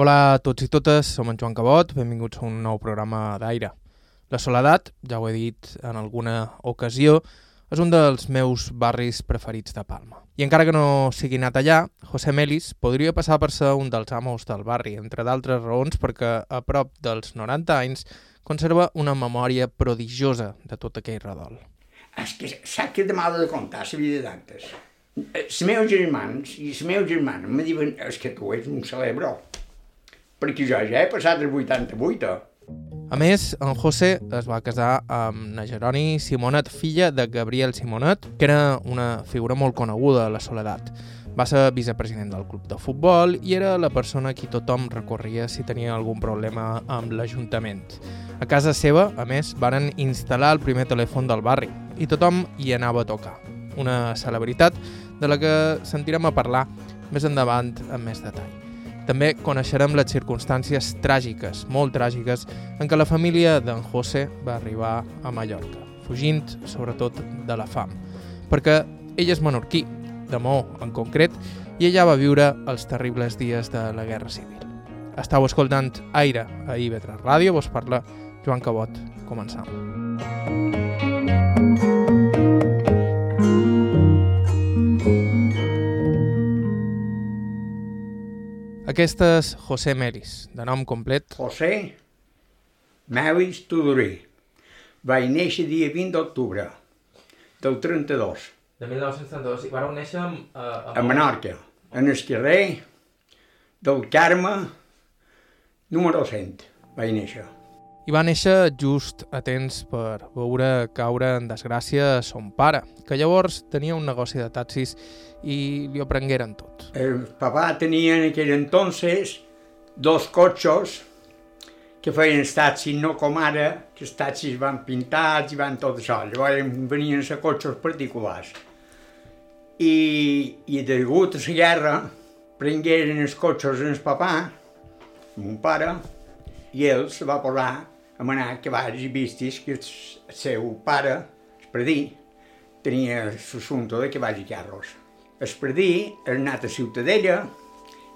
Hola a tots i totes, som en Joan Cabot, benvinguts a un nou programa d'Aire. La Soledat, ja ho he dit en alguna ocasió, és un dels meus barris preferits de Palma. I encara que no sigui anat allà, José Melis podria passar per ser un dels amos del barri, entre d'altres raons perquè a prop dels 90 anys conserva una memòria prodigiosa de tot aquell redol. És que sap que de mal de contar la vida d'antes. Els meus germans i les meus germanes me diuen és que tu ets un celebro. Perquè jo ja he passat els 88. A més, en José es va casar amb na Jeroni Simonet, filla de Gabriel Simonet, que era una figura molt coneguda a la Soledat. Va ser vicepresident del club de futbol i era la persona a qui tothom recorria si tenia algun problema amb l'Ajuntament. A casa seva, a més, varen instal·lar el primer telèfon del barri i tothom hi anava a tocar. Una celebritat de la que sentirem a parlar més endavant amb més detall. També coneixerem les circumstàncies tràgiques, molt tràgiques, en què la família d'en José va arribar a Mallorca, fugint sobretot de la fam, perquè ell és menorquí, de Mó en concret, i ella va viure els terribles dies de la Guerra Civil. Estau escoltant Aire a IB3 Ràdio, vos parla Joan Cabot. Començam. Aquest és José Melis, de nom complet. José Melis Tudorí. Vaig néixer dia 20 d'octubre del 32, De 1932. I vareu néixer a, a, a Menorca, en el carrer del Carme, número 100. Vaig néixer. I va néixer just a temps per veure caure en desgràcia son pare, que llavors tenia un negoci de taxis i li ho prengueren tot. El papà tenia en aquell entonces dos cotxos que feien els taxis, no com ara, que els taxis van pintats i van tot això. Llavors venien a cotxos particulars. I, i degut a la guerra, prengueren els cotxos en el papà, mon pare, i ell va posar a manar cavalls i vistis que el seu pare, el predí, tenia l'assumpte de cavalls i carros. El predí era anat a Ciutadella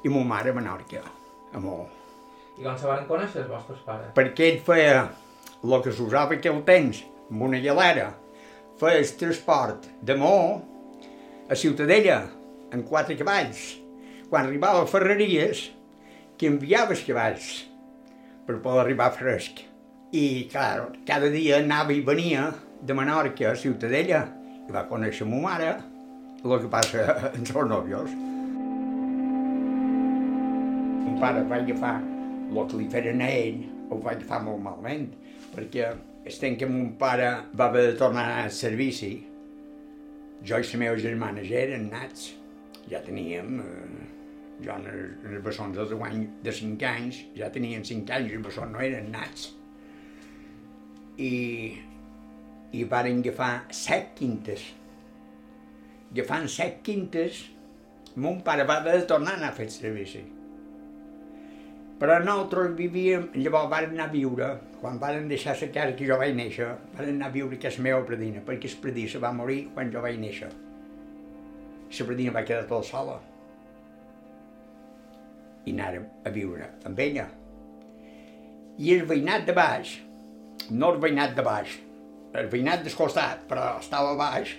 i mon mare a Menorca, a Mó. I com se van conèixer els vostres pares? Perquè ell feia el que s'usava aquell temps, amb una galera, feia el transport de Mó a Ciutadella, amb quatre cavalls. Quan arribava a Ferreries, que enviava els cavalls per poder arribar fresc. I, clar, cada dia anava i venia de Menorca a Ciutadella i va conèixer ma mare, el que passa amb els nòvios. Mon pare va agafar el que li feren a ell, ho va agafar molt malament, perquè estem que mon pare va haver de tornar al servici. Jo i les meves germanes eren nats, ja teníem... Eh, jo en els, en bessons de 10 anys, de 5 anys, ja tenien 5 anys, els bessons no eren nats. I, i varen agafar set quintes. Agafant set quintes, mon pare va haver de tornar a anar a fer servici. Però nosaltres vivíem, llavors vàrem anar a viure, quan vàrem deixar la casa que jo vaig néixer, vàrem anar a viure a casa meva predina, perquè el predí se va morir quan jo vaig néixer. La predina va quedar tota sola i anàrem a viure amb ella. I el veïnat de baix, no el veïnat de baix, el veïnat del costat, però estava baix,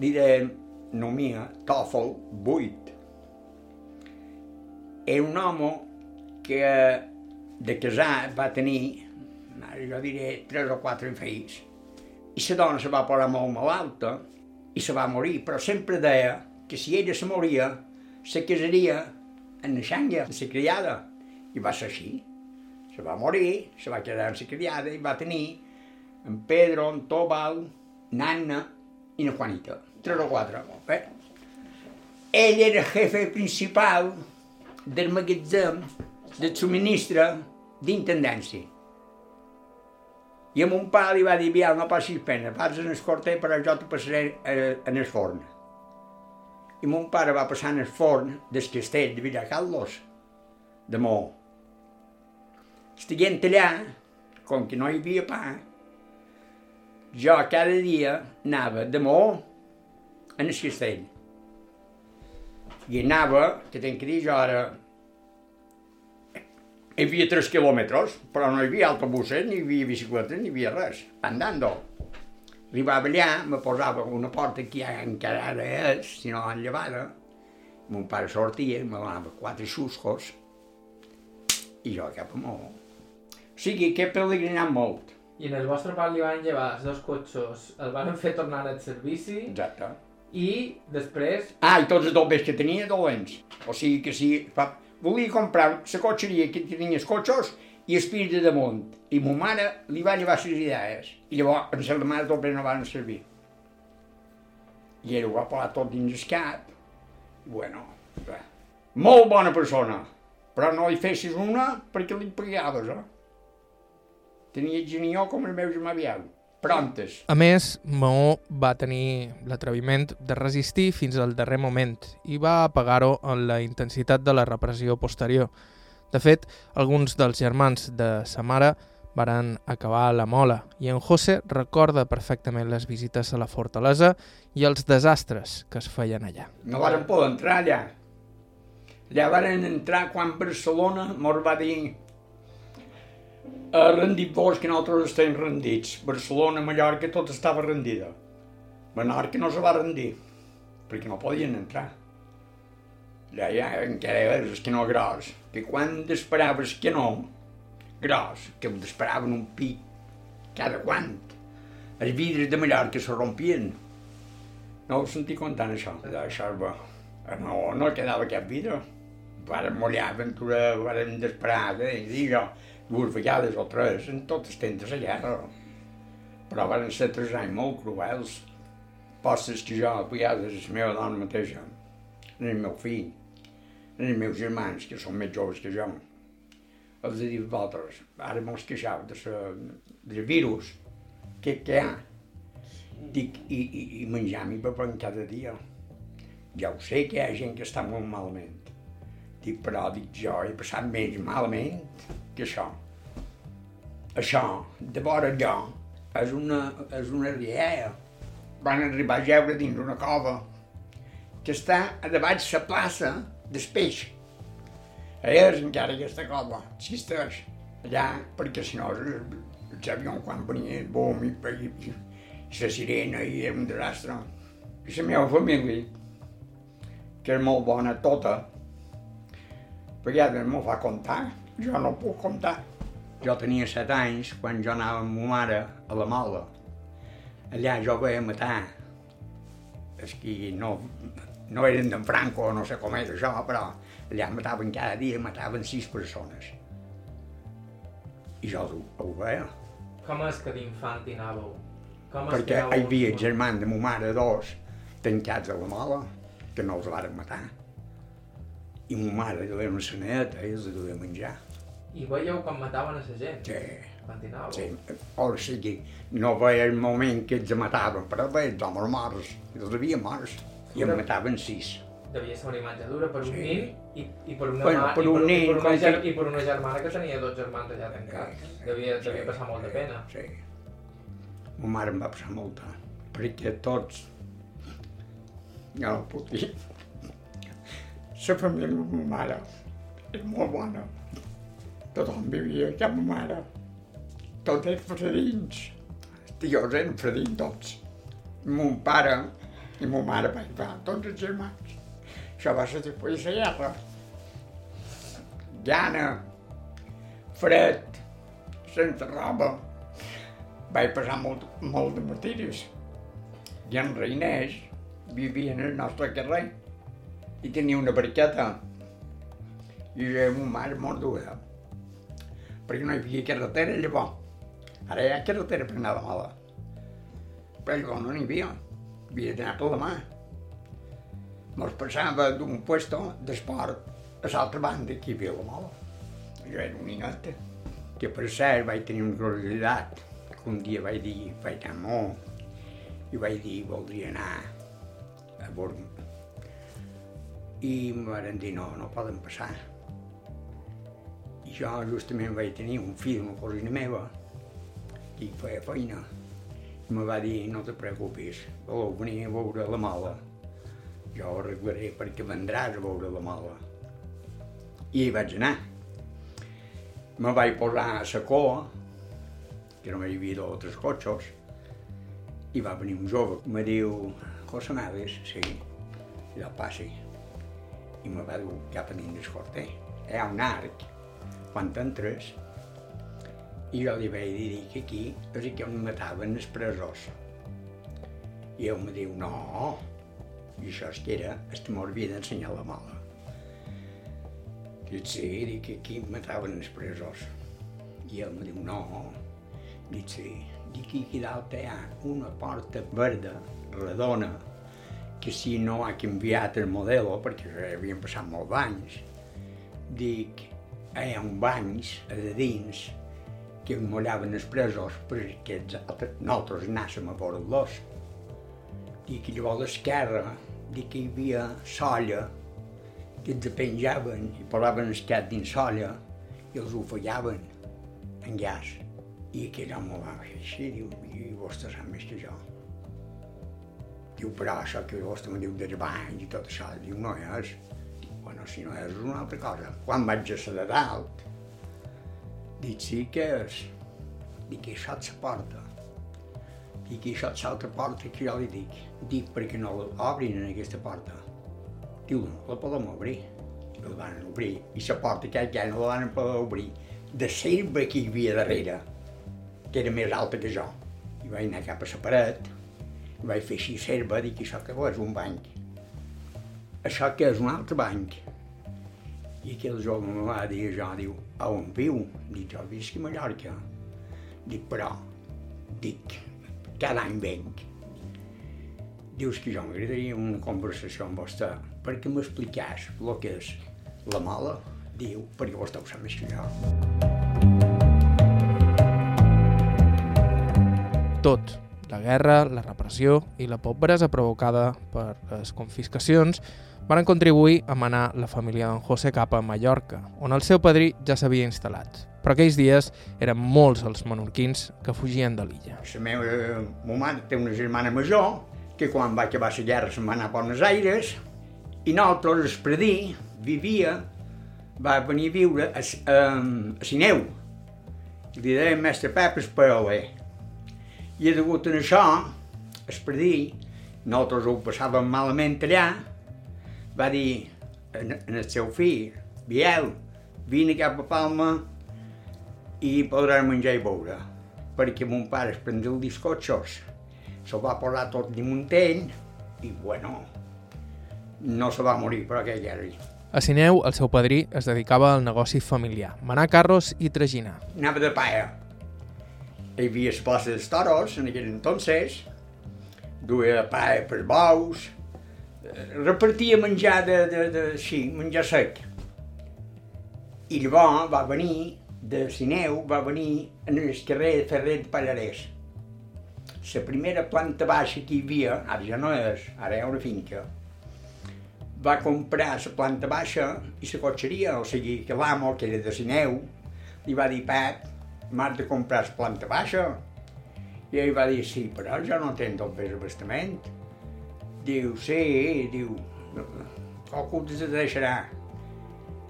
li deien nomia Tòfol 8. Era un home que de casar va tenir, jo diré, tres o quatre fills, i la dona se va posar molt malalta i se va morir, però sempre deia que si ella se moria, se casaria en xanga, la criada. I va ser així. Se va morir, se va quedar amb la criada i va tenir en Pedro, en Tobal, Nanna i na Juanita. Tres o quatre. Eh? Ell era jefe principal del magatzem del subministre d'intendència. I a mon pare li va dir, Bial, no passis pena, vas en el corter, però jo te passaré eh, en el forn i mon pare va passar en el forn del castell de Villacarlos, de Mó. Estiguent allà, com que no hi havia pa, jo cada dia anava de Mó en el castell. I anava, que tenc que dir, jo era Hi havia 3 quilòmetres, però no hi havia autobuses, ni hi havia bicicletes, ni hi havia res. Andando. Arribava allà, me posava una porta que ja encara ara és, si no l'han llevada. Mon pare sortia, me donava quatre xuscos, i jo cap amunt. O sigui que he pelegrinat molt. I en el vostre pare li van llevar els dos cotxos, el van fer tornar al servici Exacte. i després... Ah, i tots els dobles que tenia, dolents. O sigui que si fa... volia comprar la cotxeria que tenia els cotxos i els fills de damunt. I ma mare li va llevar les idees. I llavors els germans dobles no van servir. I ell ho va posar tot dins el cap. Bueno, molt bona persona, però no li fessis una perquè li pagaves, eh? Tenia genió com el meu germà Biau. Prontes. A més, Maó va tenir l'atreviment de resistir fins al darrer moment i va apagar-ho en la intensitat de la repressió posterior. De fet, alguns dels germans de sa mare varen acabar a la mola i en José recorda perfectament les visites a la fortalesa i els desastres que es feien allà. No varen poder entrar allà. Allà varen entrar quan Barcelona mos va dir a rendir vos que nosaltres estem rendits. Barcelona, Mallorca, tot estava rendida. Menorca no se va rendir, perquè no podien entrar. Ja encara és que no gros, que quan esperaves que no, gros, que ho esperaven un pic cada quant. Els vidres de Mallorca se rompien. No ho sentia contant això. Això. No, no quedava cap vidre. Varen mollar aventura, desesperar, eh, dir jo, dues vegades o tres, en totes tentes a guerra. Però varen ser tres anys molt cruels. Postes que jo, a vegades, la meva dona mateixa, el meu fill, els meus germans, que són més joves que jo, els he dit vosaltres, ara mos queixau de sa, del virus, que, que hi ha. Dic, i, i, i menjar mi bevem cada dia. Ja ho sé que hi ha gent que està molt malament. Dic, però dic, jo he passat més malament que això. Això, de vora jo, és una, és una riera. Van arribar a geure dins una cova que està a davant la plaça del peix. Allà és encara aquesta cova, existeix. Allà, perquè si no, avions quan venia el bom i, i, i, i la sirena i era un desastre. I la meva família, que és molt bona tota, perquè ja m'ho fa comptar, jo no puc comptar. Jo tenia set anys quan jo anava amb ma mare a la mola. Allà jo veia matar. És que no, no eren d'en Franco, no sé com és això, però allà mataven cada dia, mataven sis persones. I jo ho, veia. Com és que d'infant hi anàveu? Com Perquè hi havia germà de ma mare, dos, tancats a la mola, que no els varen matar. I ma mare li una seneta i els duia a menjar. I veieu com mataven a la gent? Sí. Anàveu? Sí, o sigui, no veia el moment que els mataven, però veia els homes morts, els havia morts, i en mataven sis. Devia ser una imatge dura per un Sí. nen i, i per una Bueno, mà, per i, un per, nen, i, per una, ger, que- i per una germana que tenia dos germans allà tancats. Devia, devia passar molta pena. Sí. Ma mare em va passar molta, perquè tots, ja no puc dir, família de ma mare és molt bona. Tothom vivia amb ma mare. Tots eren fredins. Tios eren fredins tots. Mon pare i ma mare vaig va, tots els germans. Això va ser després de la guerra. Llana, fred, sense roba. Vaig passar molt, molt de martiris. I en Reinès vivia en el nostre carrer i tenia una barqueta. I jo ma mare molt dura. Perquè no hi havia carretera llavors. Ara hi ha carretera per anar la mala. Però llavors no n'hi havia. Havia d'anar per la mà. Mos passava d'un puesto d'esport a l'altra banda que hi havia la mola. Jo era un nineta. Que per cert vaig tenir una curiositat. Que un dia vaig dir, vaig anar molt, i vaig dir, voldria anar a Born. I em van dir, no, no poden passar. I jo justament vaig tenir un fill, una cosina meva, que feia feina. I me va dir, no te preocupis, voleu venir a veure la mola. Jo ho arreglaré perquè vendràs a veure la mola. I hi vaig anar. me vaig posar a la coa, que només hi havia dos o cotxos, i va venir un jove me diu, José Mades, sí, del passi, i me va dur cap a dins del. Hi ha un arc, quan entres, i jo li vaig dir que aquí és que on mataven els presors. I ell me diu, no, i això és que era, el que m'hauria d'ensenyar la mala. Dic, sí, dic aquí mataven els presors. I ell me diu, no, dic, sí, dic aquí dalt hi ha una porta verda, redona, que si no ha canviat el model, perquè havien passat molts anys, dic, hi ha un banys a de dins que mollaven els presos perquè nosaltres anàssim a veure-los. Que llavors a l'esquerra, dic que hi havia solla, que ens penjaven i posaven el cap dins solla i els ofellaven en gas. I aquell home va fer així, diu, i vostè sap més que jo. Diu, això que vostè me diu dels banys i tot això, diu, no és. Bueno, si no és una altra cosa. Quan vaig a de dalt, Dic, sí, què és? Dic, això et la porta. Dic, això és l'altra porta que jo li dic. Dic, perquè no l'obrin en aquesta porta. Diu, no, la podem obrir. I la van obrir. I la porta que ja no la van poder obrir. De serva que hi havia darrere, que era més alta que jo. I vaig anar cap a la paret, i vaig fer així serva, dic, això que és un banc. Això que és un altre banc. I aquell jove me va dir jo, diu, a on viu? Dic, jo visc a Mallorca. Dic, però, dic, cada any venc. Dius que jo m'agradaria una conversació amb vostè perquè m'expliqués el que és la mala. Diu, perquè vostè ho sap més que jo. Tot, la guerra, la repressió i la pobresa provocada per les confiscacions van contribuir a manar la família d'en José cap a Mallorca, on el seu padrí ja s'havia instal·lat. Però aquells dies eren molts els menorquins que fugien de l'illa. La meva ma mare té una germana major que quan va acabar la guerra se'n va anar a Buenos Aires i nosaltres, el predí, vivia, va venir a viure a, a, a Sineu. Li deien mestre Pep Espaoler. I degut a això, el predí, nosaltres ho passàvem malament allà, va dir en, en el seu fill, Biel, vine cap a Palma i podràs menjar i beure. Perquè mon pare es prendrà el discotxos, se'l va posar tot damuntell i, bueno, no se va morir, però aquell era. A Sineu, el seu padrí es dedicava al negoci familiar, manar carros i traginar. Anava de paia. Hi havia places dels toros en aquell entonces, duia paia per bous, repartia menjar de, de, de, sí, menjar sec. I llavors va venir, de Sineu, va venir en el carrer de Ferrer de Pallarès. La primera planta baixa que hi havia, ara ja no és, ara hi ha una finca, va comprar la planta baixa i la cotxeria, o sigui, que l'amo, que era de Sineu, li va dir, Pep, m'has de comprar la planta baixa? I ell va dir, sí, però jo no tot el abastament. Diu, sí, diu, qualcú te deixarà.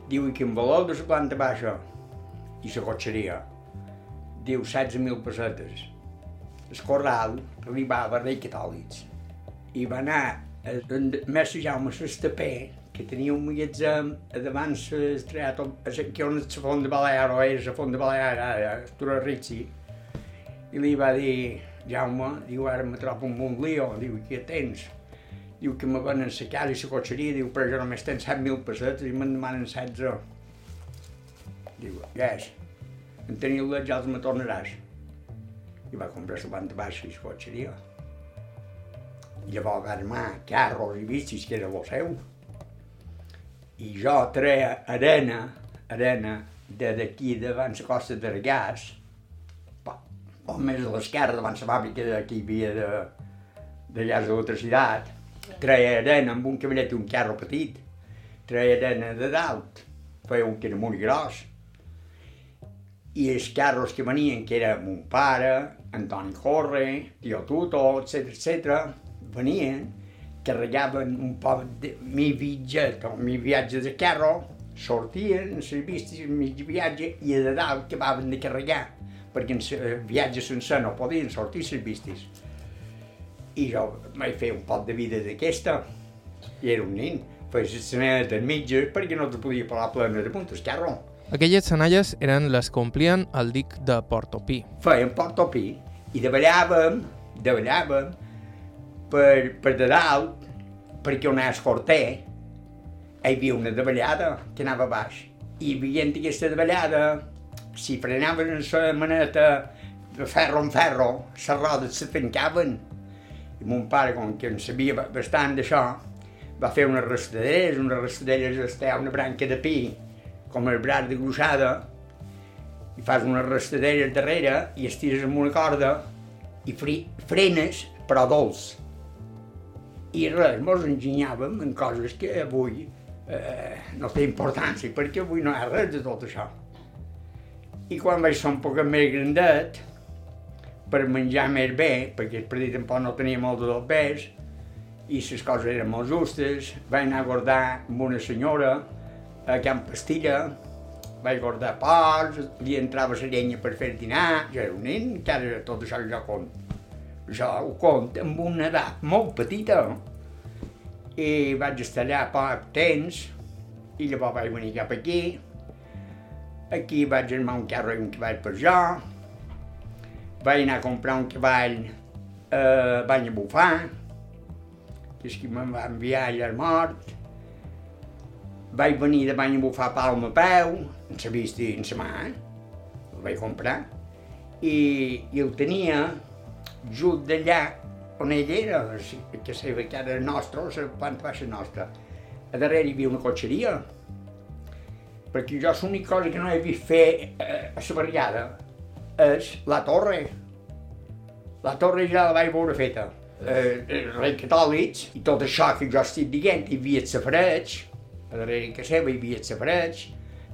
Diu, i quin valor de la planta baixa? I la cotxeria. Diu, 16.000 pessetes. El corral arribava a Rei Catòlics. I va anar a Mestre Jaume Sestapé, que tenia un magatzem a davant l'estreat, que on la font de Balear, o és la font de Balear, ara, Tura Rizzi, i li va dir, Jaume, diu, ara me trobo un lío, diu, què tens? diu que me venen la casa i la cotxeria, diu, però jo només tenc 7.000 pessetes i me'n demanen 16. Diu, és, en teniu-la ja els me tornaràs. I va comprar la banda baixa i la cotxeria. I llavors va armar carros i bicis, que era el seu. I jo treia arena, arena, de d'aquí davant la costa de Regàs, o més a l'esquerra davant la fàbrica hi havia de, de llars d'electricitat, treia arena amb un cavallet i un carro petit, treia arena de dalt, feia un que era molt gros, i els carros que venien, que era mon pare, Antoni Corre, Tio Tuto, etc etc, venien, carregaven un poc de mi viatge, o mi viatge de carro, sortien les vistes mig viatge i a de dalt acabaven de carregar, perquè en el viatge sencer no podien sortir les vistes. I jo vaig fer un pot de vida d'aquesta, i era un nen, feia les senetes mitges perquè no te podia parar plena de puntes, carro. Aquelles senalles eren les que omplien el dic de Portopí. Fèiem Portopí i davallàvem, davallàvem per, per de dalt, perquè on és Corter, hi havia una davallada que anava baix. I veient aquesta davallada, si frenaven en la maneta de ferro en ferro, les rodes se tancaven. I mon pare, com que en sabia bastant d'això, va fer unes rastaderes, unes rastaderes està una branca de pi, com el braç de gruixada, i fas unes rastaderes darrere i estires amb una corda i frenes, però dolç. I res, mos enginyàvem en coses que avui eh, no té importància, perquè avui no hi ha res de tot això. I quan vaig ser un poc més grandet, per menjar més bé, perquè el petit tampoc no tenia molt de dos bés, i les coses eren molt justes, vaig anar a guardar amb una senyora a Can Pastilla, vaig guardar pocs, li entrava la llenya per fer dinar, jo era un nen, encara tot això jo cont. Jo ho cont amb una edat molt petita, i vaig estar allà poc temps i llavors vaig venir cap aquí. Aquí vaig armar un carro i un cavall per jo. Vaig anar a comprar un cavall a Banya Bufar, que és qui me'n va enviar allà al mort. Vaig venir de Banya Bufar a Palma a peu, en la vista i en la mà, el vaig comprar, i, i el tenia just d'allà on ell era, que sabia que era nostre, o la planta baixa nostra. A darrere hi havia una cotxeria, perquè jo l'única cosa que no he vist fer eh, a la barriada és la torre. La torre ja la vaig veure feta. Eh, els reis catòlics i tot això que jo estic dient, hi havia el safareig, a darrere que seva hi havia el safareig,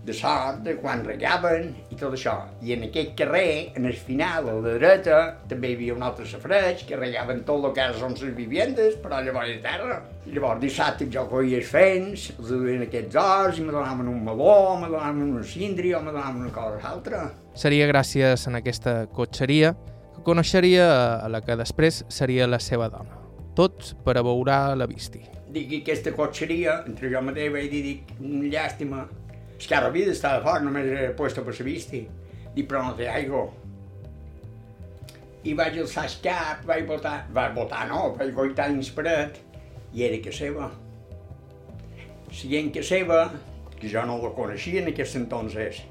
de sort, de quan regaven i tot això. I en aquest carrer, en el final, a la dreta, també hi havia un altre safreig que regaven tot el que són les viviendes, però llavors de terra. I llavors dissabte jo coia els fens, els duien aquests ors i me donaven un meló, me donaven una síndria o me donaven una cosa altra. Seria gràcies en aquesta cotxeria que coneixeria a la que després seria la seva dona. Tots per abeurar la visti. Dic que aquesta cotxeria, entre jo mateix vaig dir, dic, llàstima, és que la vida estava fort, només era puesto per però no té aigua. I vaig alçar el cap, vaig votar, vaig votar no, vaig goitar paret, i era que seva. Siguent que seva, que jo no la coneixia en aquest entonces,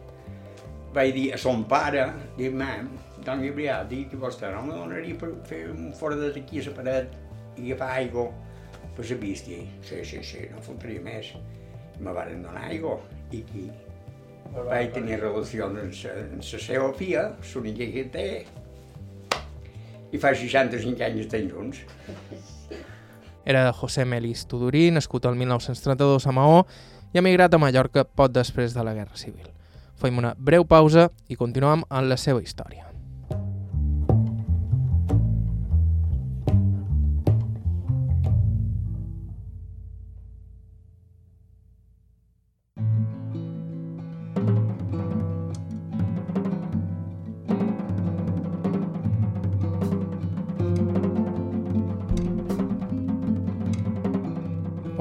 vaig dir a son pare, dic, mam, don Gabriel, dic que vostè no me donaria per fer un foradet aquí a la paret i agafar aigua per la vista. Sí, sí, sí, no fotria més. I me van donar aigua i aquí vaig tenir relació amb la seva filla, l'única que té, i fa 65 anys estem junts. Era José Melis Tudurí, nascut el 1932 a Maó i emigrat a Mallorca poc després de la Guerra Civil. Fem una breu pausa i continuem amb la seva història.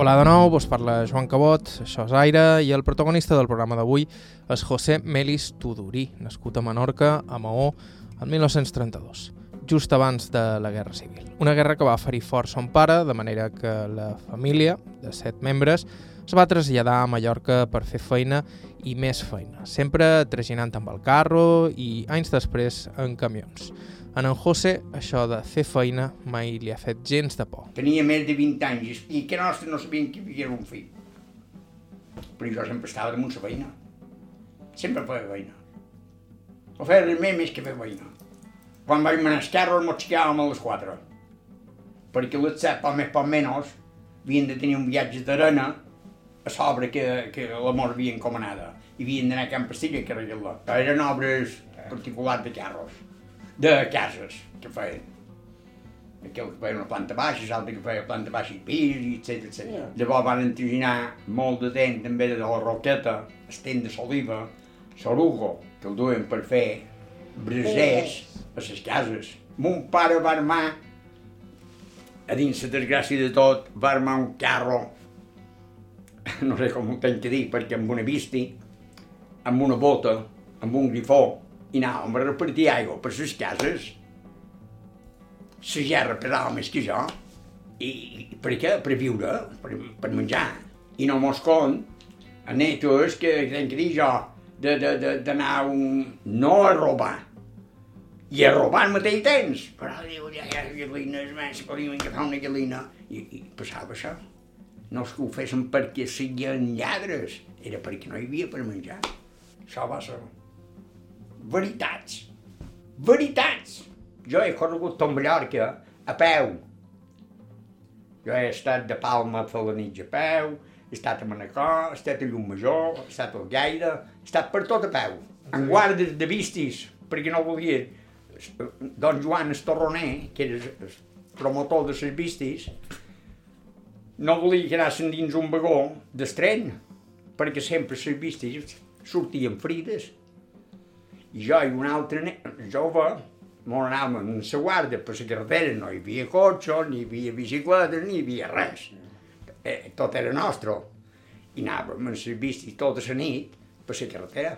Hola de nou, vos parla Joan Cabot, això és Aire, i el protagonista del programa d'avui és José Melis Tudurí, nascut a Menorca, a Maó, el 1932, just abans de la Guerra Civil. Una guerra que va ferir fort son pare, de manera que la família, de set membres, es va traslladar a Mallorca per fer feina i més feina, sempre traginant amb el carro i anys després en camions. En en José, això de fer feina mai li ha fet gens de por. Tenia més de 20 anys i que nostre no sabien que hi havia un fill. Però jo sempre estava damunt la feina. Sempre feia feina. No feia res més, més que fer feina. Quan vaig anar al carro, ens aixecàvem a les 4. Perquè les 7, poc més, poc menys, havien de tenir un viatge d'arena a sobre que, que l'amor havia encomanada. I havien d'anar a Can Pastilla a carregar-la. Eren obres particulars de carros de cases que feien. aquell que feia una planta baixa, l'altre que feia planta baixa i pis, etc etc. Yeah. Llavors van entriginar molt de temps també de la roqueta, temps de l'oliva, l'orugo, que el duen per fer brasers a les cases. Mon pare va armar, a dins la desgràcia de tot, va armar un carro, no sé com ho tenc que dir, perquè amb una visti, amb una bota, amb un grifó, i anàvem a repartir aigua per les cases. La gerra pesava més que jo. I, i per què? Per viure, per, per menjar. I no mos con, a netos que tenc que dir jo, d'anar un... no a robar, i a robar al mateix temps. Però diu, ja hi ha gallines, més, podíem agafar una gallina. I, I passava això. No és que ho fessin perquè siguin lladres, era perquè no hi havia per menjar. Això va ser veritats. Veritats! Jo he corregut tot Mallorca a peu. Jo he estat de Palma a Falanitx a peu, he estat a Manacor, he estat a Llumajor, he estat a Gaire, he estat per tot a peu. En guardes de vistis, perquè no volia... Don Joan Estorroner, que era el promotor de les vistis, no volia que anassin dins un vagó d'estren, perquè sempre les vistis sortien frides i jo i un altre jove molt anàvem en la guàrdia per la carretera, no hi havia cotxe, ni hi havia bicicleta, ni hi havia res. Eh, tot era nostre. I anàvem en les bicis tota la nit per la carretera.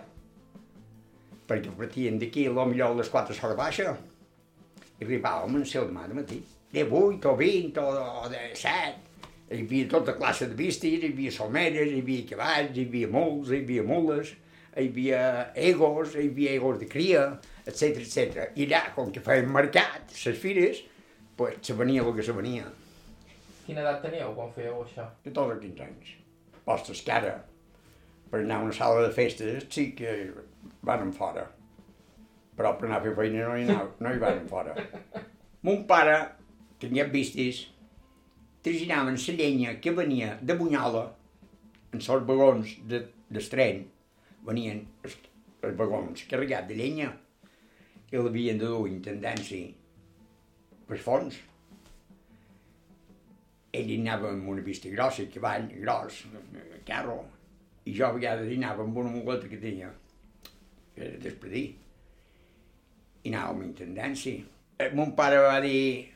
Perquè partien d'aquí, a lo millor a les 4 hores baixa, i arribàvem a ser demà de matí. De 8 o 20 o, de 7. Hi havia tota classe de vistis, hi havia solmeres, hi havia cavalls, hi havia muls, hi havia mules, hi havia egos, hi havia egos de cria, etc etc. I allà, com que feien mercat, les fires, pues, se venia el que se venia. Quina edat teníeu quan fèieu això? De tots els 15 anys. Postes que ara, per anar a una sala de festes, sí que van fora. Però per anar a fer feina no hi, anava, no hi van fora. Mon pare tenia vistis, traginaven la llenya que venia de Bunyola, en els vagons de, d'estren, venien els, els vagons carregats de llenya i l'havien de dur intendència per fons. Ell anava amb una vista grossa, cavall gros, carro, i jo a vegades anava amb una muleta que tenia, que era despedir, i anava amb intendència. Eh, mon pare va dir,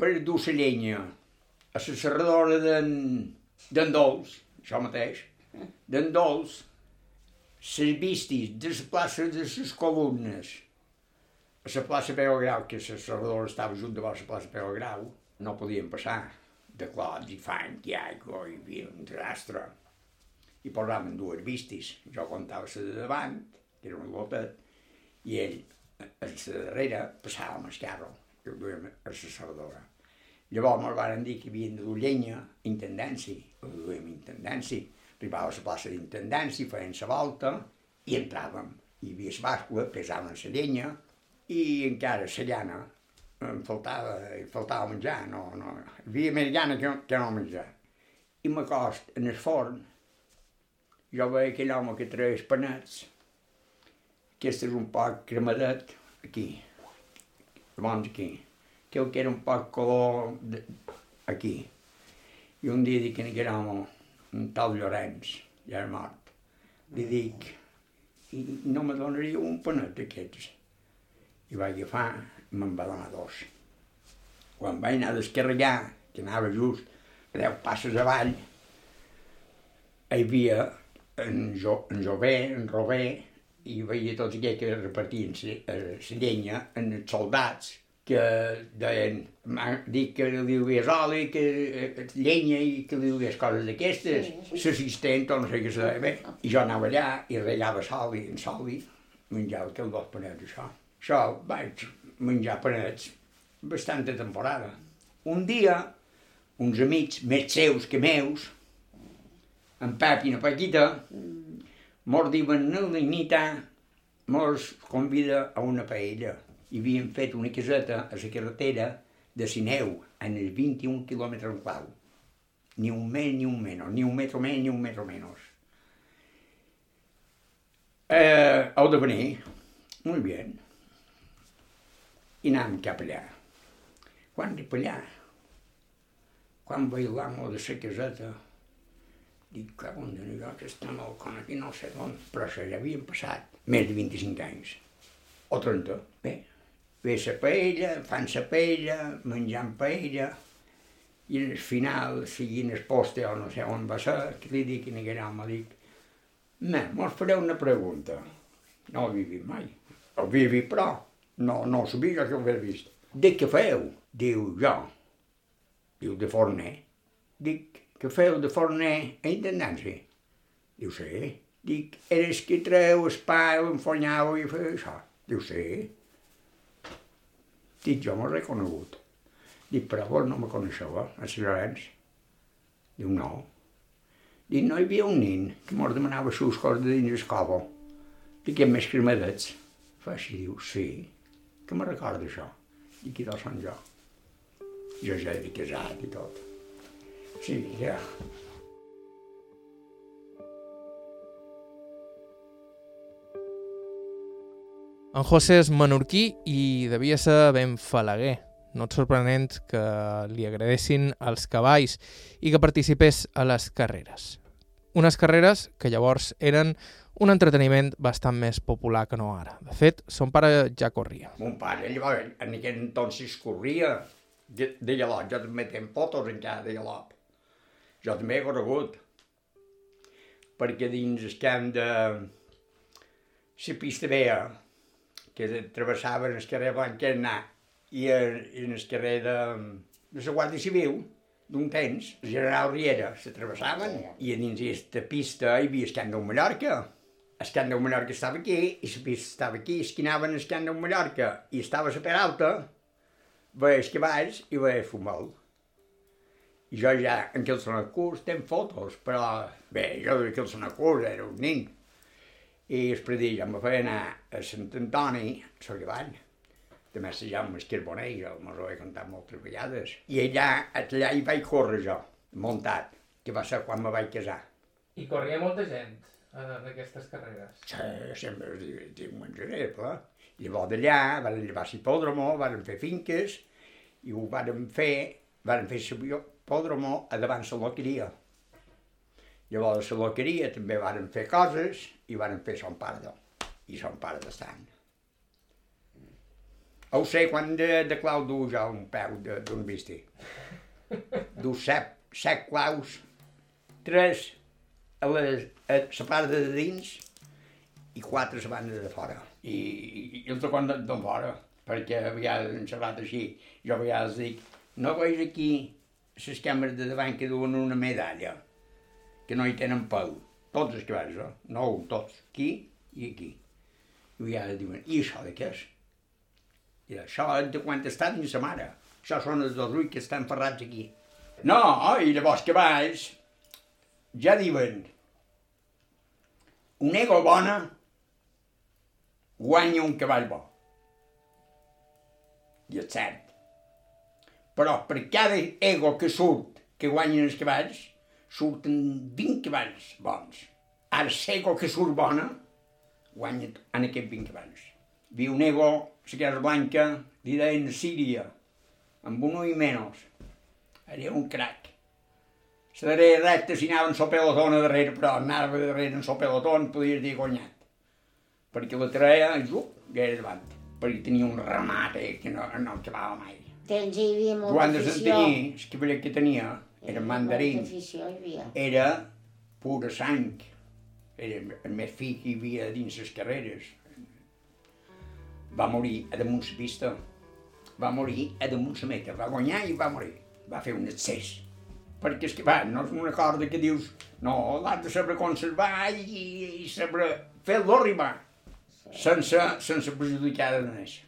per dur la llenya a la serradora d'en Dols, això mateix, d'en Dols, les vistis de la plaça de les columnes a la plaça Peu Grau, que la serradora estava junt de la plaça Peu Grau, no podien passar de clots i fang i aigua, hi havia un desastre. I posaven dues vistis, jo contava la de davant, que era un lotet, i ell, a la darrere, passava amb el carro, i ho duia a la serradora. Llavors me'l van dir que havien de dur llenya, intendència, ho duíem intendència, arribava a la plaça d'intendència, feien la volta i entràvem. Hi havia la bàscula, pesaven la llenya i encara la llana em faltava, faltava menjar, no, no, hi havia més llana que, que no menjar. I m'acost en el forn, jo veia aquell home que treia els panets, aquest és un poc cremadet, aquí, llavors aquí, que era un poc color de, aquí. I un dia dic a aquell home, un tal Llorenç, ja és mort. Li dic, i no me donaria un panet d'aquests. I vaig agafar me'n va donar dos. Quan vaig anar a descarregar, que anava just deu passes avall, hi havia en, jo, en Jové, en Robé, i veia tots aquells que repartien la llenya en els soldats, que deien, dic que li dugués oli, que eh, llenya i que li dugués coses d'aquestes, l'assistent o no sé què se deia bé. I jo anava allà i regava soli en soli, menjava aquells dos panets, això. Això vaig menjar panets bastanta temporada. Un dia, uns amics més seus que meus, en Pep i na Paquita, mos diuen, no, nita, mos convida a una paella i havien fet una caseta a la carretera de Sineu, en els 21 quilòmetres clau. Ni un més ni un menys, ni un metro més ni un metro menys. Eh, heu de venir. Molt bé. I anàvem cap allà. quan per allà, quan vaig l'amo de la caseta, dic, on de jo que estem al con aquí, no sé d'on, però això ja havien passat més de 25 anys, o 30. Bé, ve la paella, fan la paella, menjant paella, i al final, seguint el poste o no sé on va ser, que li dic, i aquell home dic, me, mos fareu una pregunta. No ho vist mai. Ho vist, però no, no sabia que ho havia vist. De què feu? Diu, jo. Diu, de forner. Dic, què feu de forner a intendència? Diu, sí. Dic, eres qui treu el pa, l'enfonyau i fa això? Diu, sí. Dic, jo m'ho he reconegut. Dic, però vos no me coneixeu, eh, a Llorenç? Diu, no. Dic, no hi havia un nin que mos demanava sus coses de dins cobo. Dic, més cremadets. Fa així, diu, sí, que me recorda això. Dic, i dos són jo. Jo ja he casat i tot. Sí, ja. En José és menorquí i devia ser ben falaguer. No és sorprenent que li agradessin els cavalls i que participés a les carreres. Unes carreres que llavors eren un entreteniment bastant més popular que no ara. De fet, son pare ja corria. Mon pare, llavors, en aquell entonces corria de, de. Jo també tenc fotos encara de galop. Jo també he corregut. Perquè dins el camp de la pista vea, que travessaven el carrer Blanquerna i, el, i en el carrer de, de la Guàrdia Civil, d'un temps, el general Riera, se travessaven, i a dins aquesta pista hi havia el camp de Mallorca. El camp de Mallorca estava aquí, i la pista estava aquí, esquinaven el camp de Mallorca, i estava la Peralta, veia els cavalls i veia futbol. I jo ja, en aquell sonat curs, tenc fotos, però bé, jo en aquell sonat curs era un nin. I predí ja em feia anar a Sant Antoni, a la cavall, també se llama el Carbonell, jo m'ho he contat moltes vegades. I allà, allà hi vaig córrer jo, muntat, que va ser quan me vaig casar. I corria molta gent en aquestes carreres? Sí, sempre es divertia un. I llavors d'allà van llevar l'hipòdromo, van fer finques, i ho van fer, van fer l'hipòdromo a davant la loqueria. Llavors a la loqueria també van fer coses i van fer son pare i son pare de sant. Ho sé quan de, de clau du jo un peu d'un visti. Du set, set claus, tres a, les, a la part de dins i quatre a banda de fora. I, i, quan de, de fora, perquè a vegades han xerrat així, jo a vegades dic, no veus aquí les càmeres de davant que duen una medalla, que no hi tenen pèl, tots els cavalls, eh? no un, tots, aquí i aquí. I a vegades diuen, i això de què és? I això és de quan està dins sa mare. Això són els dos ulls que estan ferrats aquí. No, i llavors cavalls ja diuen un ego bona guanya un cavall bo. I és cert. Però per cada ego que surt que guanyen els cavalls, surten 20 cavalls bons. Ara l'ego que surt bona, guanya en aquests 20 cavalls. Vi un ego, la Casa Blanca, li deien Síria, amb un ull menys. Era un crac. La darrera recta, si anava en so pelotón a darrere, però anava darrere en so pelotón, podies dir guanyat. Perquè la treia, i uh, ja era davant. Perquè tenia un ramat eh, que no, no acabava mai. Tens, hi havia molta Joan de. Santanyí, el cavaller que tenia, era mandarín, era pura sang. Era el més fill que hi havia dins les carreres. Va morir a damunt la pista. Va morir a damunt la meta. Va guanyar i va morir. Va fer un excés. Perquè és que, va, no és una cosa que dius no, l'has de saber conservar i, i saber fer-lo arribar sense, sense perjudicar de res.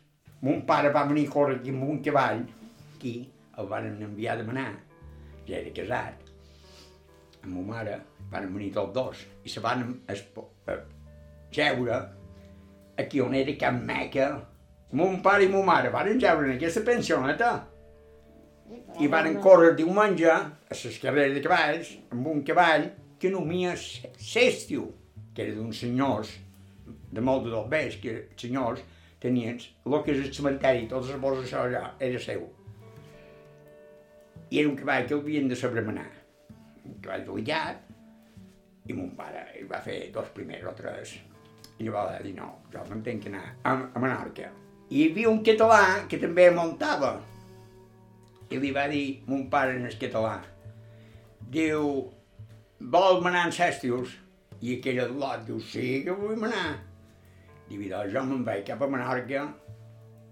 Mon pare va venir a córrer aquí amb un cavall, aquí, el van enviar a demanar, ja era casat, amb ma mare, van venir tots dos, i se van espo- eh, aquí on era Can Meca. Mon pare i ma mare van jeure en aquesta pensioneta i van córrer diumenge a les carreres de cavalls amb un cavall que nomia s'estiu, que era d'uns senyors de molt de dobbers, que els senyors tenien el que és el cementeri, tots els boscs això allà, era seu. I era un cavall que havien de saber manar. Un cavall dollat, i mon pare hi va fer dos primers o tres. I llavors va dir, no, jo me'n tenc que anar a, a Menorca. I hi havia un català que també muntava. I li va dir mon pare en el català, diu, vol manar en Sèstius? I aquell lot diu, sí que vull manar. Diu, doncs jo me'n vaig cap a Menorca,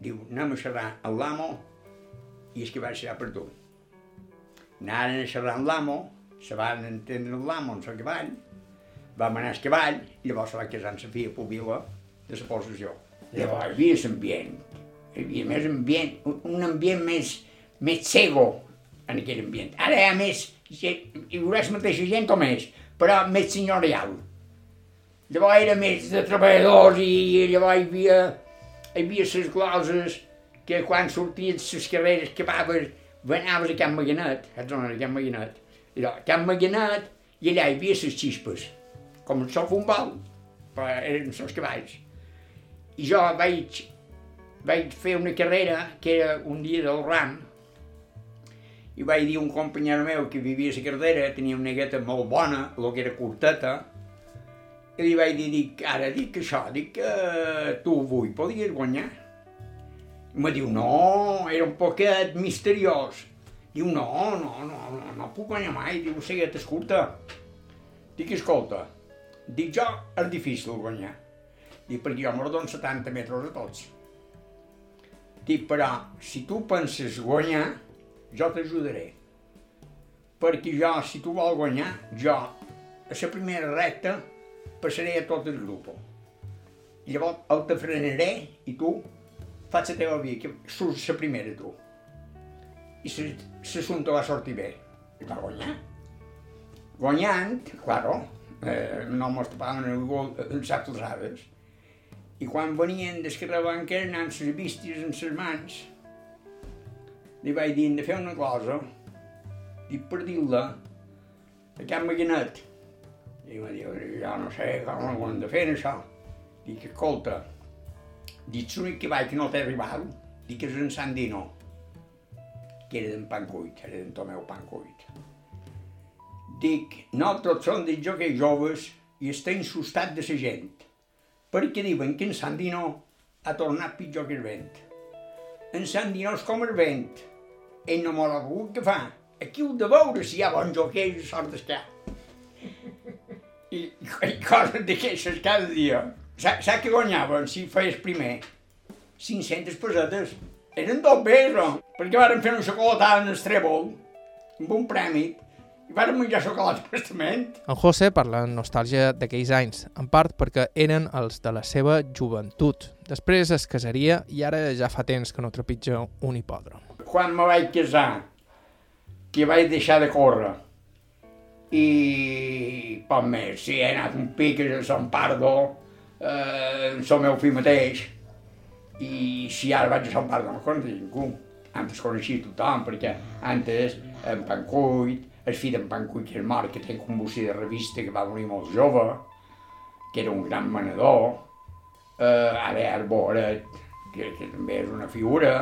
diu, anem a xerrar amb l'amo, i és que vaig xerrar per tu. Anaren a xerrar amb l'amo, se van entendre amb l'amo en el cavall, va manar el cavall, i llavors se va casar amb la filla pubila de la possessió. Llavors hi havia l'ambient, hi havia més ambient, un- ambient més, més cego en aquell ambient. Ara hi ha més, gent- hi haurà la mateixa gent o més, però més senyorial. Llavors era més de treballadors i llavors hi havia, hi havia les gloses que quan sortien les carreres que anaves, anaves a Can Maganet, a zona de Can Maganet, i a Can Maganet, i allà hi havia les xispes, com el futbol, però eren els cavalls. I jo vaig, vaig fer una carrera que era un dia del ram, i vaig dir a un company meu que vivia a la carretera, tenia una negueta molt bona, el que era curteta, i li vaig dir, dic, ara dic això, dic que tu avui podies guanyar. Me diu, no, era un poquet misteriós. Diu, no, no, no, no, no puc guanyar mai, diu, seguet és curta. Dic, escolta, dic jo, és difícil guanyar. Dic, perquè jo me dono 70 metres a tots. Dic, però, si tu penses guanyar, jo t'ajudaré. Perquè jo, si tu vols guanyar, jo, a la primera recta, passaré a tot el grup. Llavors el te frenaré i tu fas la teva via, que surts la primera tu. I l'assumpte va sortir bé. I va guanyar. Guanyant, claro, eh, no mos tapaven el gol en les alçades. I quan venien des Carrebanca anant les vistes en les mans, li vaig dir, de fer una cosa, dic per dir-la a Can Maganet. I em diu, jo no sé com ho hem de fer això. Dic, escolta, dic, l'únic que vaig que no té rival, dic que és en Sandino, que era d'en Pancuit, era d'en Tomeu Pancuit. Dic, nosaltres som dels jocs joves i estem sustats de la gent, perquè diuen que en Sandino ha tornat pitjor que el vent. En Sandino és com el vent, ell no ha volgut que fa. Aquí heu de veure si hi ha bons joquers i sort d'escar. I, i coses d'aquestes cada dia. Saps sap què guanyaven si feies primer? 500 pessetes. Eren dos pesos, perquè varen fer una xocolatada en el trèvol, amb un premi, i varen menjar xocolata a testament. En José parla amb nostàlgia d'aquells anys, en part perquè eren els de la seva joventut. Després es casaria i ara ja fa temps que no trepitja un hipòdrom. Quan me vaig casar, que vaig deixar de córrer, i poc més, si he anat un pic a Sant Pardo, eh, amb el fill mateix, i si ara vaig a Sant Pardo no conec ningú. Antes coneixia tothom, perquè antes en Pancuit, el fill d'en Pancuit que és mort, que té bocí de revista que va morir molt jove, que era un gran manador, eh, ara hi ha el Boret, que, que també és una figura,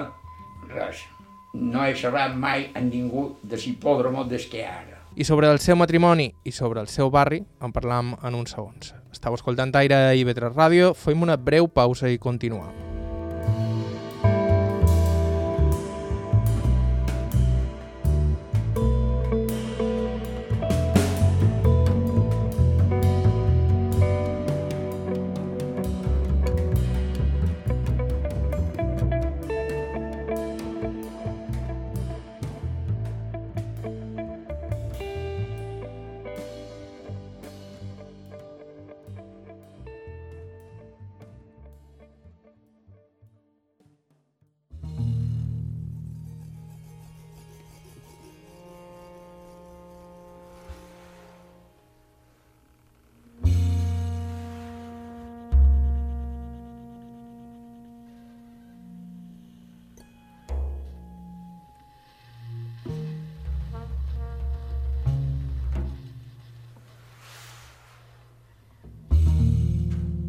res. No he xerrat mai amb ningú de l'hipòdromo des que ara. I sobre el seu matrimoni i sobre el seu barri en parlam en uns segons. Estau escoltant Aire i Vetres Ràdio, fem una breu pausa i continuem.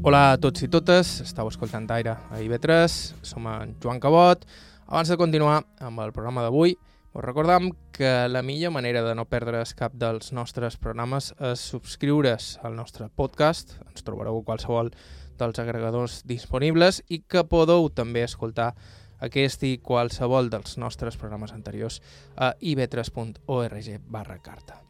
Hola a tots i totes, estàu escoltant Aire a IB3, som en Joan Cabot. Abans de continuar amb el programa d'avui, Us recordam que la millor manera de no perdre's cap dels nostres programes és subscriure's al nostre podcast. Ens trobareu a qualsevol dels agregadors disponibles i que podeu també escoltar aquest i qualsevol dels nostres programes anteriors a ib3.org barra carta.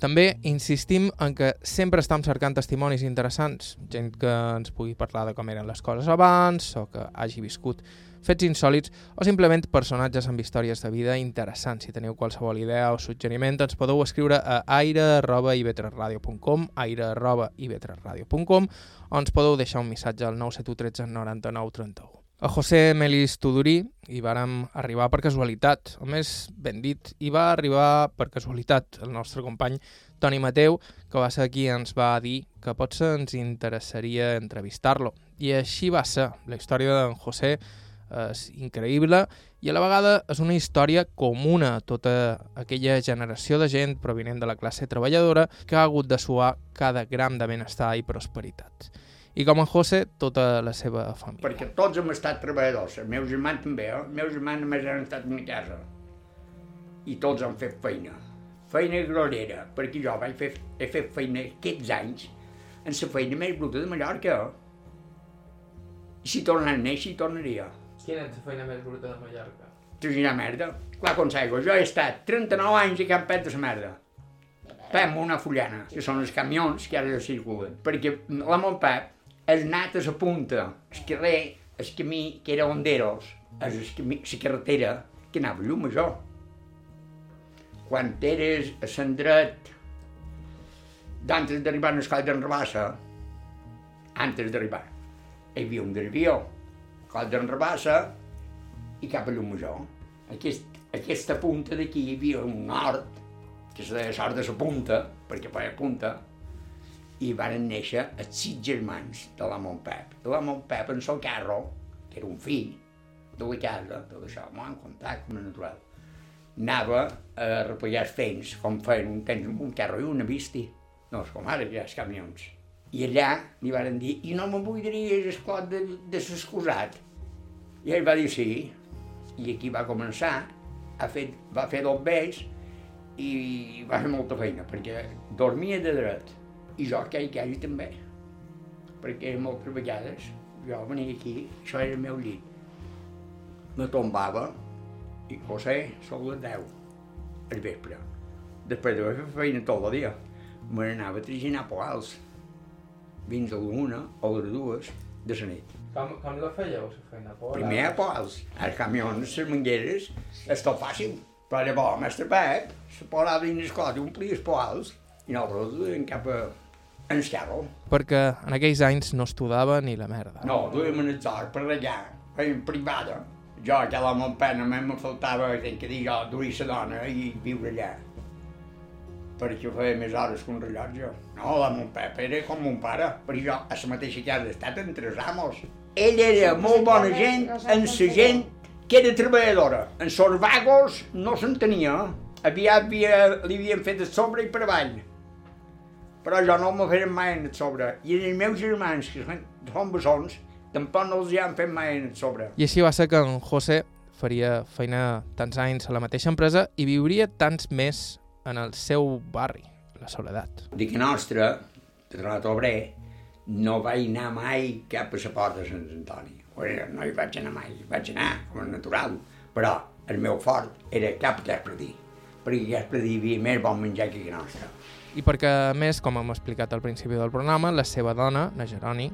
També insistim en que sempre estem cercant testimonis interessants, gent que ens pugui parlar de com eren les coses abans o que hagi viscut fets insòlids o simplement personatges amb històries de vida interessants. Si teniu qualsevol idea o suggeriment, ens podeu escriure a aire.ib3radio.com aire.ib3radio.com o ens podeu deixar un missatge al 971 13 99 31. A José Melis Tudurí hi vàrem arribar per casualitat, o més ben dit, hi va arribar per casualitat el nostre company Toni Mateu, que va ser qui ens va dir que potser ens interessaria entrevistar-lo. I així va ser. La història d'en José és increïble i a la vegada és una història comuna a tota aquella generació de gent provinent de la classe treballadora que ha hagut de suar cada gram de benestar i prosperitat. I com en José, tota la seva família. Perquè tots hem estat treballadors, els meus germans també, eh? els meus germans només han estat a mi casa. I tots han fet feina. Feina grolera, perquè jo vaig fer, he fet feina aquests anys en la feina més bruta de Mallorca. I si tornara a néixer, hi tornaria. Quina és la feina més bruta de Mallorca? Traginar merda. Clar, consejo, jo he estat 39 anys a Campet de la merda. Fem una fullana, que són els camions que ara circulen. Perquè la Montpep és anat a la punta, el carrer, el camí que era Honderos, el camí, la carretera que anava llum a jo. Quan eres a l'endret, d'antes d'arribar al coll d'en Rabassa, antes d'arribar, hi havia un desvió, coll d'en Rabassa i cap a llum major. Aquest, aquesta punta d'aquí hi havia un hort, que se deia sort de la punta, perquè feia punta, i varen néixer els sis germans de la Montpep. De la Montpep, en el carro, que era un fill de la casa, tot això, molt en contacte amb el natural, anava a repollar els feins, com feien un temps un carro i una bisti. No és com ara, ja els camions. I allà li varen dir, i no me buidaries el clot de, de s'excusat? I ell va dir sí, i aquí va començar, ha fet, va fer dos vells i va fer molta feina, perquè dormia de dret, i jo que hi hagi també, perquè moltes vegades jo venia aquí, això era el meu llit, me tombava i José són les 10 al vespre. Després de fer feina tot el dia, me n'anava a traginar poals fins a l'una o les dues de la nit. Com, com la fèieu, la feina? Por, Primer a poals, els camions, les mangueres, és tot fàcil. Però llavors, mestre Pep, se posava dins el cot i omplia els poals i nosaltres duíem cap a en carro. Perquè en aquells anys no estudava ni la merda. No, duíem en el zoc per allà, feien privada. Jo, que a la Montpena, només me faltava, que dir jo, duir la dona i viure allà. Perquè feia més hores que un rellotge. No, la Montpep era com mon pare, perquè jo a la mateixa casa he estat entre els amos. Ell era molt bona gent en la gent que era treballadora. En els vagos no s'entenia. Aviat havia, li havien fet a sobre i per avall. Però jo no m'ho feien mai en el sobre. I els meus germans, que són, són bessons, tampoc no els hi han fet mai en el sobre. I així va ser que en José faria feina tants anys a la mateixa empresa i viuria tants més en el seu barri, la Soledat. Dic nostra, de Tronat Obrer, no vaig anar mai cap a la porta de Sant Antoni. No hi vaig anar mai, vaig anar com a natural, però el meu fort era cap a Gaspredí, perquè a Gaspredí hi havia més bon menjar que a nostra. I perquè, a més, com hem explicat al principi del programa, la seva dona, la Geroni,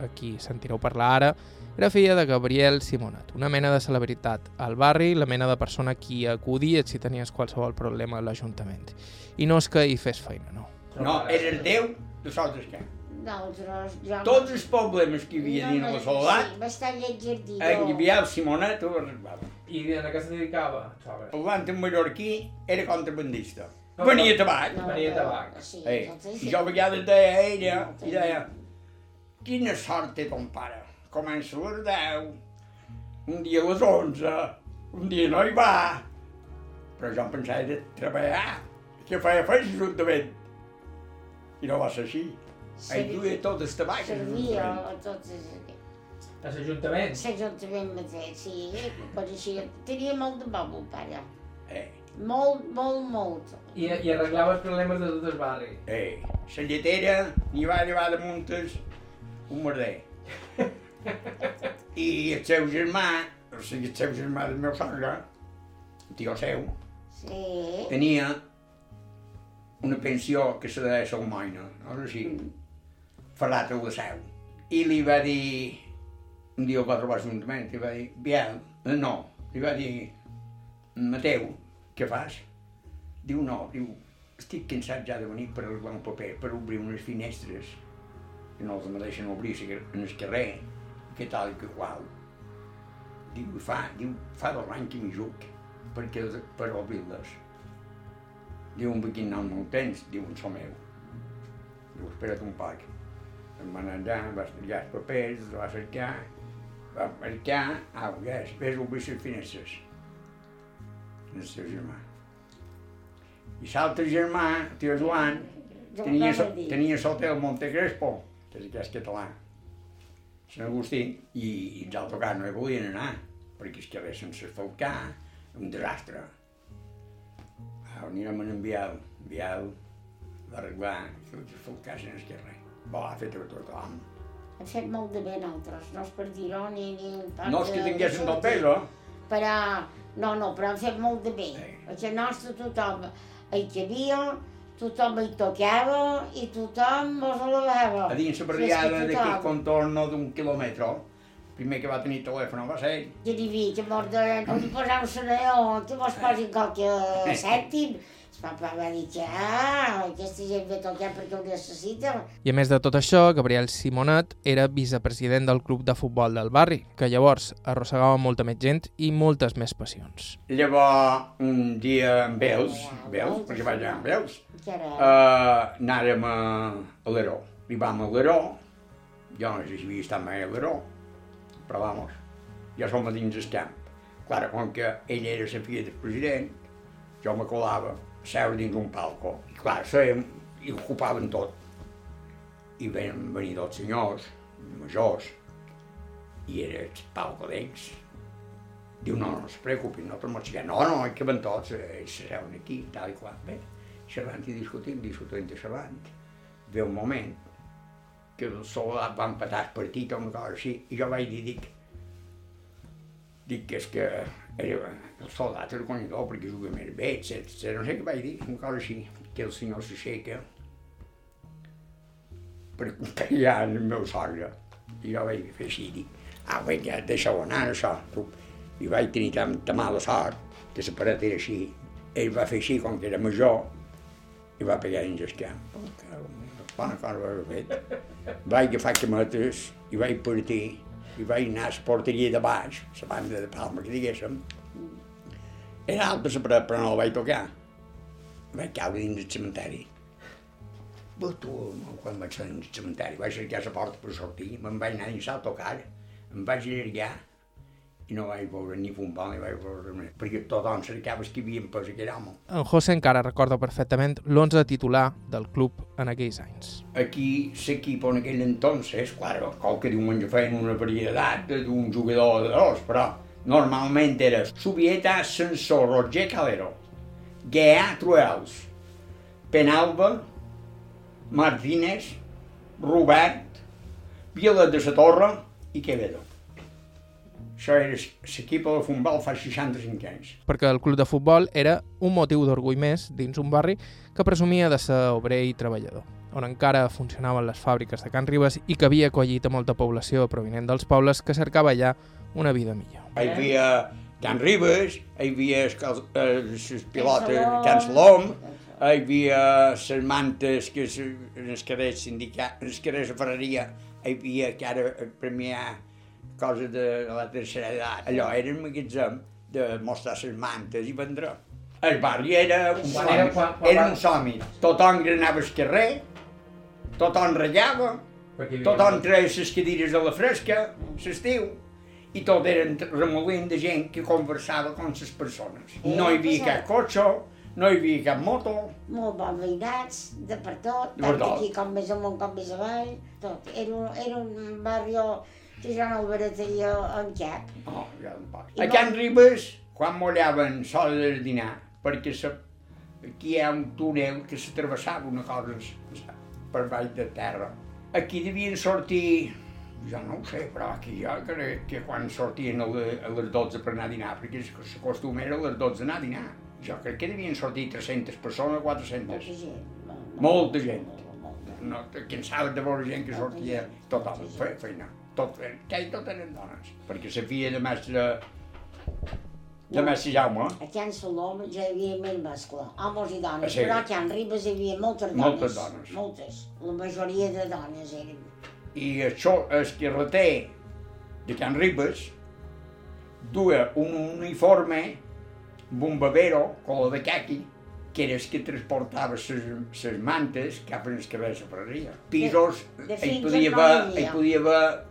a qui sentireu parlar ara, era filla de Gabriel Simonet, una mena de celebritat al barri, la mena de persona qui acudies si tenies qualsevol problema a l'Ajuntament. I no és que hi fes feina, no. No, era el Déu de sols que. Nosaltres, jo... Tots els problemes que hi havia dins la soledat, Sí, bastant en havia el Simonet ho arreglava. I a què se dedicava? El blanc mallorquí era contrabandista. Venia tabac. Venia tabac. Sí, doncs I jo a vegades deia a ella, i deia, quina sort té ton pare. Comença a les 10, un dia a les 11, un dia no hi va. Però jo em pensava de treballar, que feia feina a l'Ajuntament. I no va ser així. Ell duia tot el tabac. a Servia a tots els... A l'Ajuntament? L'Ajuntament mateix, sí, per així. Tenia molt de bo, mon pare. Eh, Molt, molt, molt. I, i arreglava els problemes de tot el barri. eh. La lletera n'hi va llevar de muntes un merder. I el seu germà, o sigui, el seu germà del meu sogre, el tio seu, Sí. tenia una pensió que se deia Salmoina, no sé si, ferrat a la seu. I li va dir, un dia el va trobar l'Ajuntament, i va dir, Biel, no, li va dir, Mateu, què fas? Diu, no, diu, estic cansat ja de venir per arreglar un paper, per obrir unes finestres, que no els me deixen obrir en el carrer, que tal i que qual. Diu, fa, diu, fa dos anys que m'hi juc, perquè, per obrir-les. Diu, em vaig anar molt temps, diu, en so meu. Diu, espera't un poc. Em va anar va estudiar els papers, va cercar, va marcar, au, ja, després obrir les finestres. El seu germà. I l'altre germà, el tio Joan, Jo tenia, so, tenia l'hotel Monte Crespo, que és aquest català, Sant Agustí, i, i els autocars no hi volien anar, perquè es quedava sense asfaltar, un desastre. Ah, anirem a enviar, enviar, va arreglar, els asfaltar sense que res. Bo, ha fet a tothom. Hem fet molt de bé nosaltres, no és per dir-ho ni... ni No és que tinguessin del pes, eh? Però, no, no, però hem fet molt de bé. Sí. Casa nostra tothom hi cabia, tothom hi tocava i tothom mos alabava. A dins la barriada que d'aquell contorno d'un quilòmetre, primer que va tenir telèfon va ser ell. Jo li dic, que mos de... Li poseu sereó, que mos posin qualque cèntim. El papa va dir que, ah, aquesta gent ve tocar perquè ho necessita. I a més de tot això, Gabriel Simonet era vicepresident del club de futbol del barri, que llavors arrossegava molta més gent i moltes més passions. Llavors, un dia amb ells, veus, perquè vaig anar amb era... uh, anàrem a, a l'Heró. Arribam a l'Heró, jo no sé si havia estat mai a l'Heró, però vamos, jo som a dins el camp. Clar, com que ell era la filla del president, jo me colava seure dins un palco. I clar, sèiem i ocupaven tot. I ven venir dos senyors, majors, i era el palco d'ells. Diu, no, no es preocupin, no, mos no, no, que van tots, eh, seuen aquí, tal i qual. Bé, xerrant i discutint, discutint i xerrant. Ve un moment que el soldat va empatar el partit o una cosa així, i jo vaig dir, dic, dic que és que el soldat era guanyador perquè juga més bé, etc. No sé què vaig dir, una cosa així, que el senyor s'aixeca per acompanyar el meu sogre. I jo vaig fer així, dic, ah, vinga, deixa-ho anar, això. Tu. I vaig tenir tan, tan mala sort que la paret era així. Ell va fer així, com que era major, i va pegar el. Oh, en Déu, bona cosa va haver fet. Vaig agafar cametes i vaig partir i vaig anar a la porteria de baix, la banda de Palma, que diguéssim. Era alta paret, però no la vaig tocar. Vaig caure dins el cementeri. Però tu, quan vaig ser dins el cementeri, vaig cercar la porta per sortir, me'n vaig anar dins l'autocar, em vaig allargar i no vaig veure ni futbol ni vaig veure res, perquè tothom cercava que havien pres aquell home. En José encara recorda perfectament l'11 titular del club en aquells anys. Aquí l'equip en aquell entonces, claro, qualque diumenge feien una varietat d'un jugador de dos, però normalment era Subieta, Sensor, Roger Calero, Guea, Truels, Penalba, Martínez, Robert, Vila de la Torre i Quevedo. Això era l'equip de futbol fa 65 anys. perquè el club de futbol era un motiu d'orgull més dins un barri que presumia de ser obrer i treballador, on encara funcionaven les fàbriques de Can Ribes i que havia acollit a molta població provinent dels pobles que cercava allà una vida millor. Hi havia Can Ribes, hi havia els pilotes. Can Salom, hi havia les mantes que se- en els carrers sindicats, en els carrers de Ferreria, hi havia que ara premiar coses de la tercera edat. Allò era un magatzem de mostrar les mantes i vendre. El barri era un Quan era- quan- quan era un somni. Tothom granava el carrer, tothom ratllava, Tothom treia les cadires a la fresca, l'estiu, i tot eren remolint de gent que conversava amb les persones. No hi havia cap cotxe, no hi havia cap moto, Molt bons veïnats, de per tot, De per tant tot. aquí com més amunt com més avall, tot. Era un, era un barri no el barataria en cap. no, ja un poc. I A Can Ribes quan mollaven sols el dinar, perquè se, aquí hi ha un túnel que s'atravessava una cosa per baix de terra. Aquí devien sortir, jo no ho sé, però aquí jo crec que quan sortien a, le- a les 12 per anar a dinar, perquè s'acostuma era a les 12 anar a dinar. Jo crec que devien sortir 300 persones, 400. Molta gent. molt- Molta gent. No, sap de veure gent que sortia tothom, fe, feina. Tot, que tot eren dones, perquè la filla de mestre de mestre Jaume, Aquí en Salom ja hi havia més mescla, homes i dones, sí? però aquí en Ribes hi havia moltes dones. Moltes dones. Moltes. La majoria de dones eren. i això, el carreter de Can Ribes duia un uniforme babero, color de caqui, que era el que transportava les mantes cap als carrers de Ferreria. Pisos, De- de hi podia haver, hi podia haver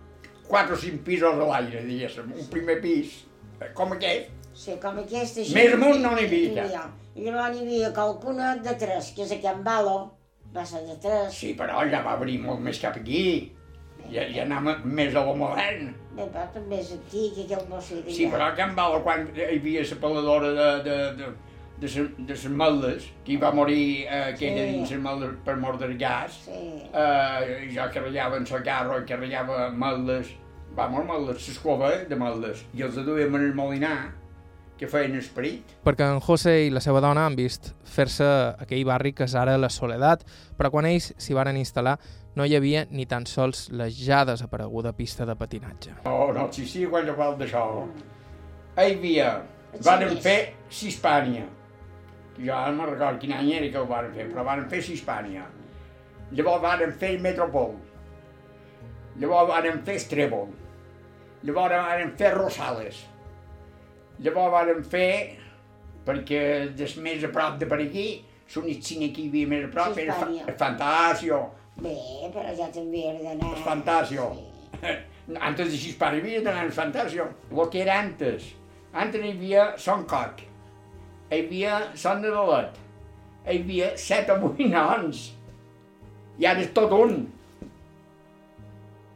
quatre o cinc pisos a l'aire, diguéssim. Un primer pis, eh, com aquest, Sí, com aquesta gent. Més amunt no n'hi havia. I llavors hi havia qualcuna de tres, que és aquí en Balo, va ser de tres. sí, però ja va venir molt més cap aquí. Ja, ja anàvem més a lo modern. Bé, però també és aquí, que aquell no sé Sí, però a Can Bala, quan hi havia la peladora de, de, de, de, les meldes, que hi va morir eh, aquella Sí. dins les meldes per mort del gas, Sí. eh, jo carregava en el carro i carregava meldes, vamos, meldes, l'escova de meldes, i els duíem en el molinar, que feien esperit. perquè en José i la seva dona han vist fer-se aquell barri que és ara la Soledat, però quan ells s'hi varen instal·lar no hi havia ni tan sols la ja desapareguda pista de patinatge. Oh, no existia quan jo parlo d'això. Hi havia, varen Sí. fer Sispània. Jo ara no recordo quin any era que ho varen fer, però varen fer Sispània. Llavors varen fer Metropol. Llavors varen fer Estrèbol. Llavors varen fer Rosales. Llavors varen fer, perquè des més a prop de per aquí, l'únic cine que hi havia més a prop era Fa- el Fantasio. Bé, però ja també era d'anar... El Fantasio. Sí. Antes de Xispar hi havia d'anar al Fantasio. Lo que era antes. Antes hi havia Son Coc. Hi havia Son de Dolet. Hi havia set o vuit noms. I ara és tot un.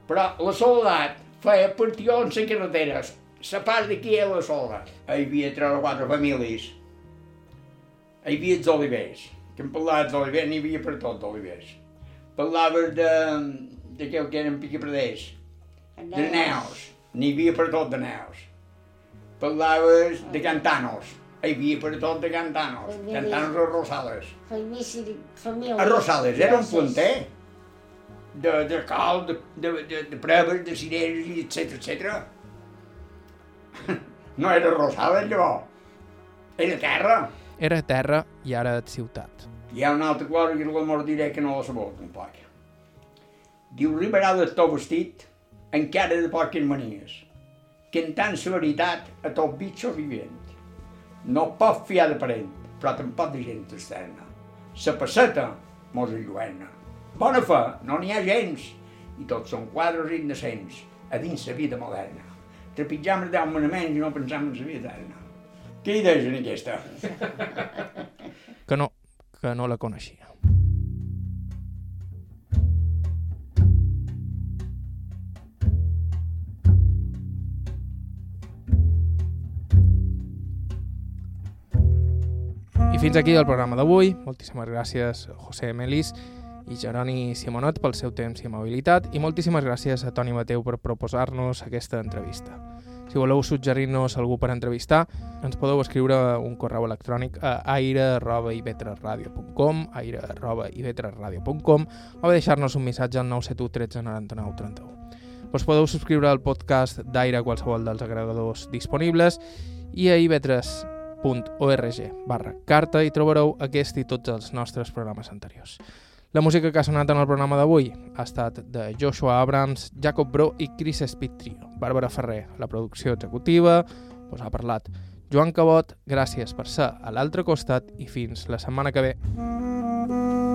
Però la Soledat feia partions en carreteres. La part d'aquí era la Soledat. Hi havia tres o quatre famílies. Hi havia els olivers. Que em parlava dels olivers, n'hi havia per tot d'olivers. Parlaves de, de què que eren piquipreders, de neus, n'hi havia per tot de neus. Parlaves de cantanos, hi havia per tot de cantanos, cantanos a Rosales. A Rosales era un planter de, de cal, de, de, de, de preves, de cireres, etc etc. No era Rosales, llavors. Era terra. Era terra i ara és ciutat. Hi ha una altra cosa que l'amor diré que no la sabeu tampoc. Diu, arribarà de tot vestit, encara de poques manies, cantant la veritat a tot bitxo vivent. No pot fiar de parent, però tampoc de gent externa. La passeta mos enlluena. Bona fe, no n'hi ha gens, i tots són quadres indecents a dins la vida moderna. Trepitjam els deu manaments i no pensam en la vida eterna. Què hi deus en aquesta? Que no, que no la coneixia. Fins aquí el programa d'avui. Moltíssimes gràcies a José Melis i Jeroni Simonot pel seu temps i amabilitat i moltíssimes gràcies a Toni Mateu per proposar-nos aquesta entrevista. Si voleu suggerir-nos algú per entrevistar, ens podeu escriure un correu electrònic a aire.ivetresradio.com aire.ivetresradio.com o deixar-nos un missatge al 971 13 99 31. Us podeu subscriure al podcast d'Aire a qualsevol dels agregadors disponibles i a ivetres.org barra carta hi trobareu aquest i tots els nostres programes anteriors. La música que ha sonat en el programa d'avui ha estat de Joshua Abrams, Jacob Bro i Chris Speed Trio. Bàrbara Ferrer, la producció executiva, us ha parlat Joan Cabot, gràcies per ser a l'altre costat i fins la setmana que ve. Thank you.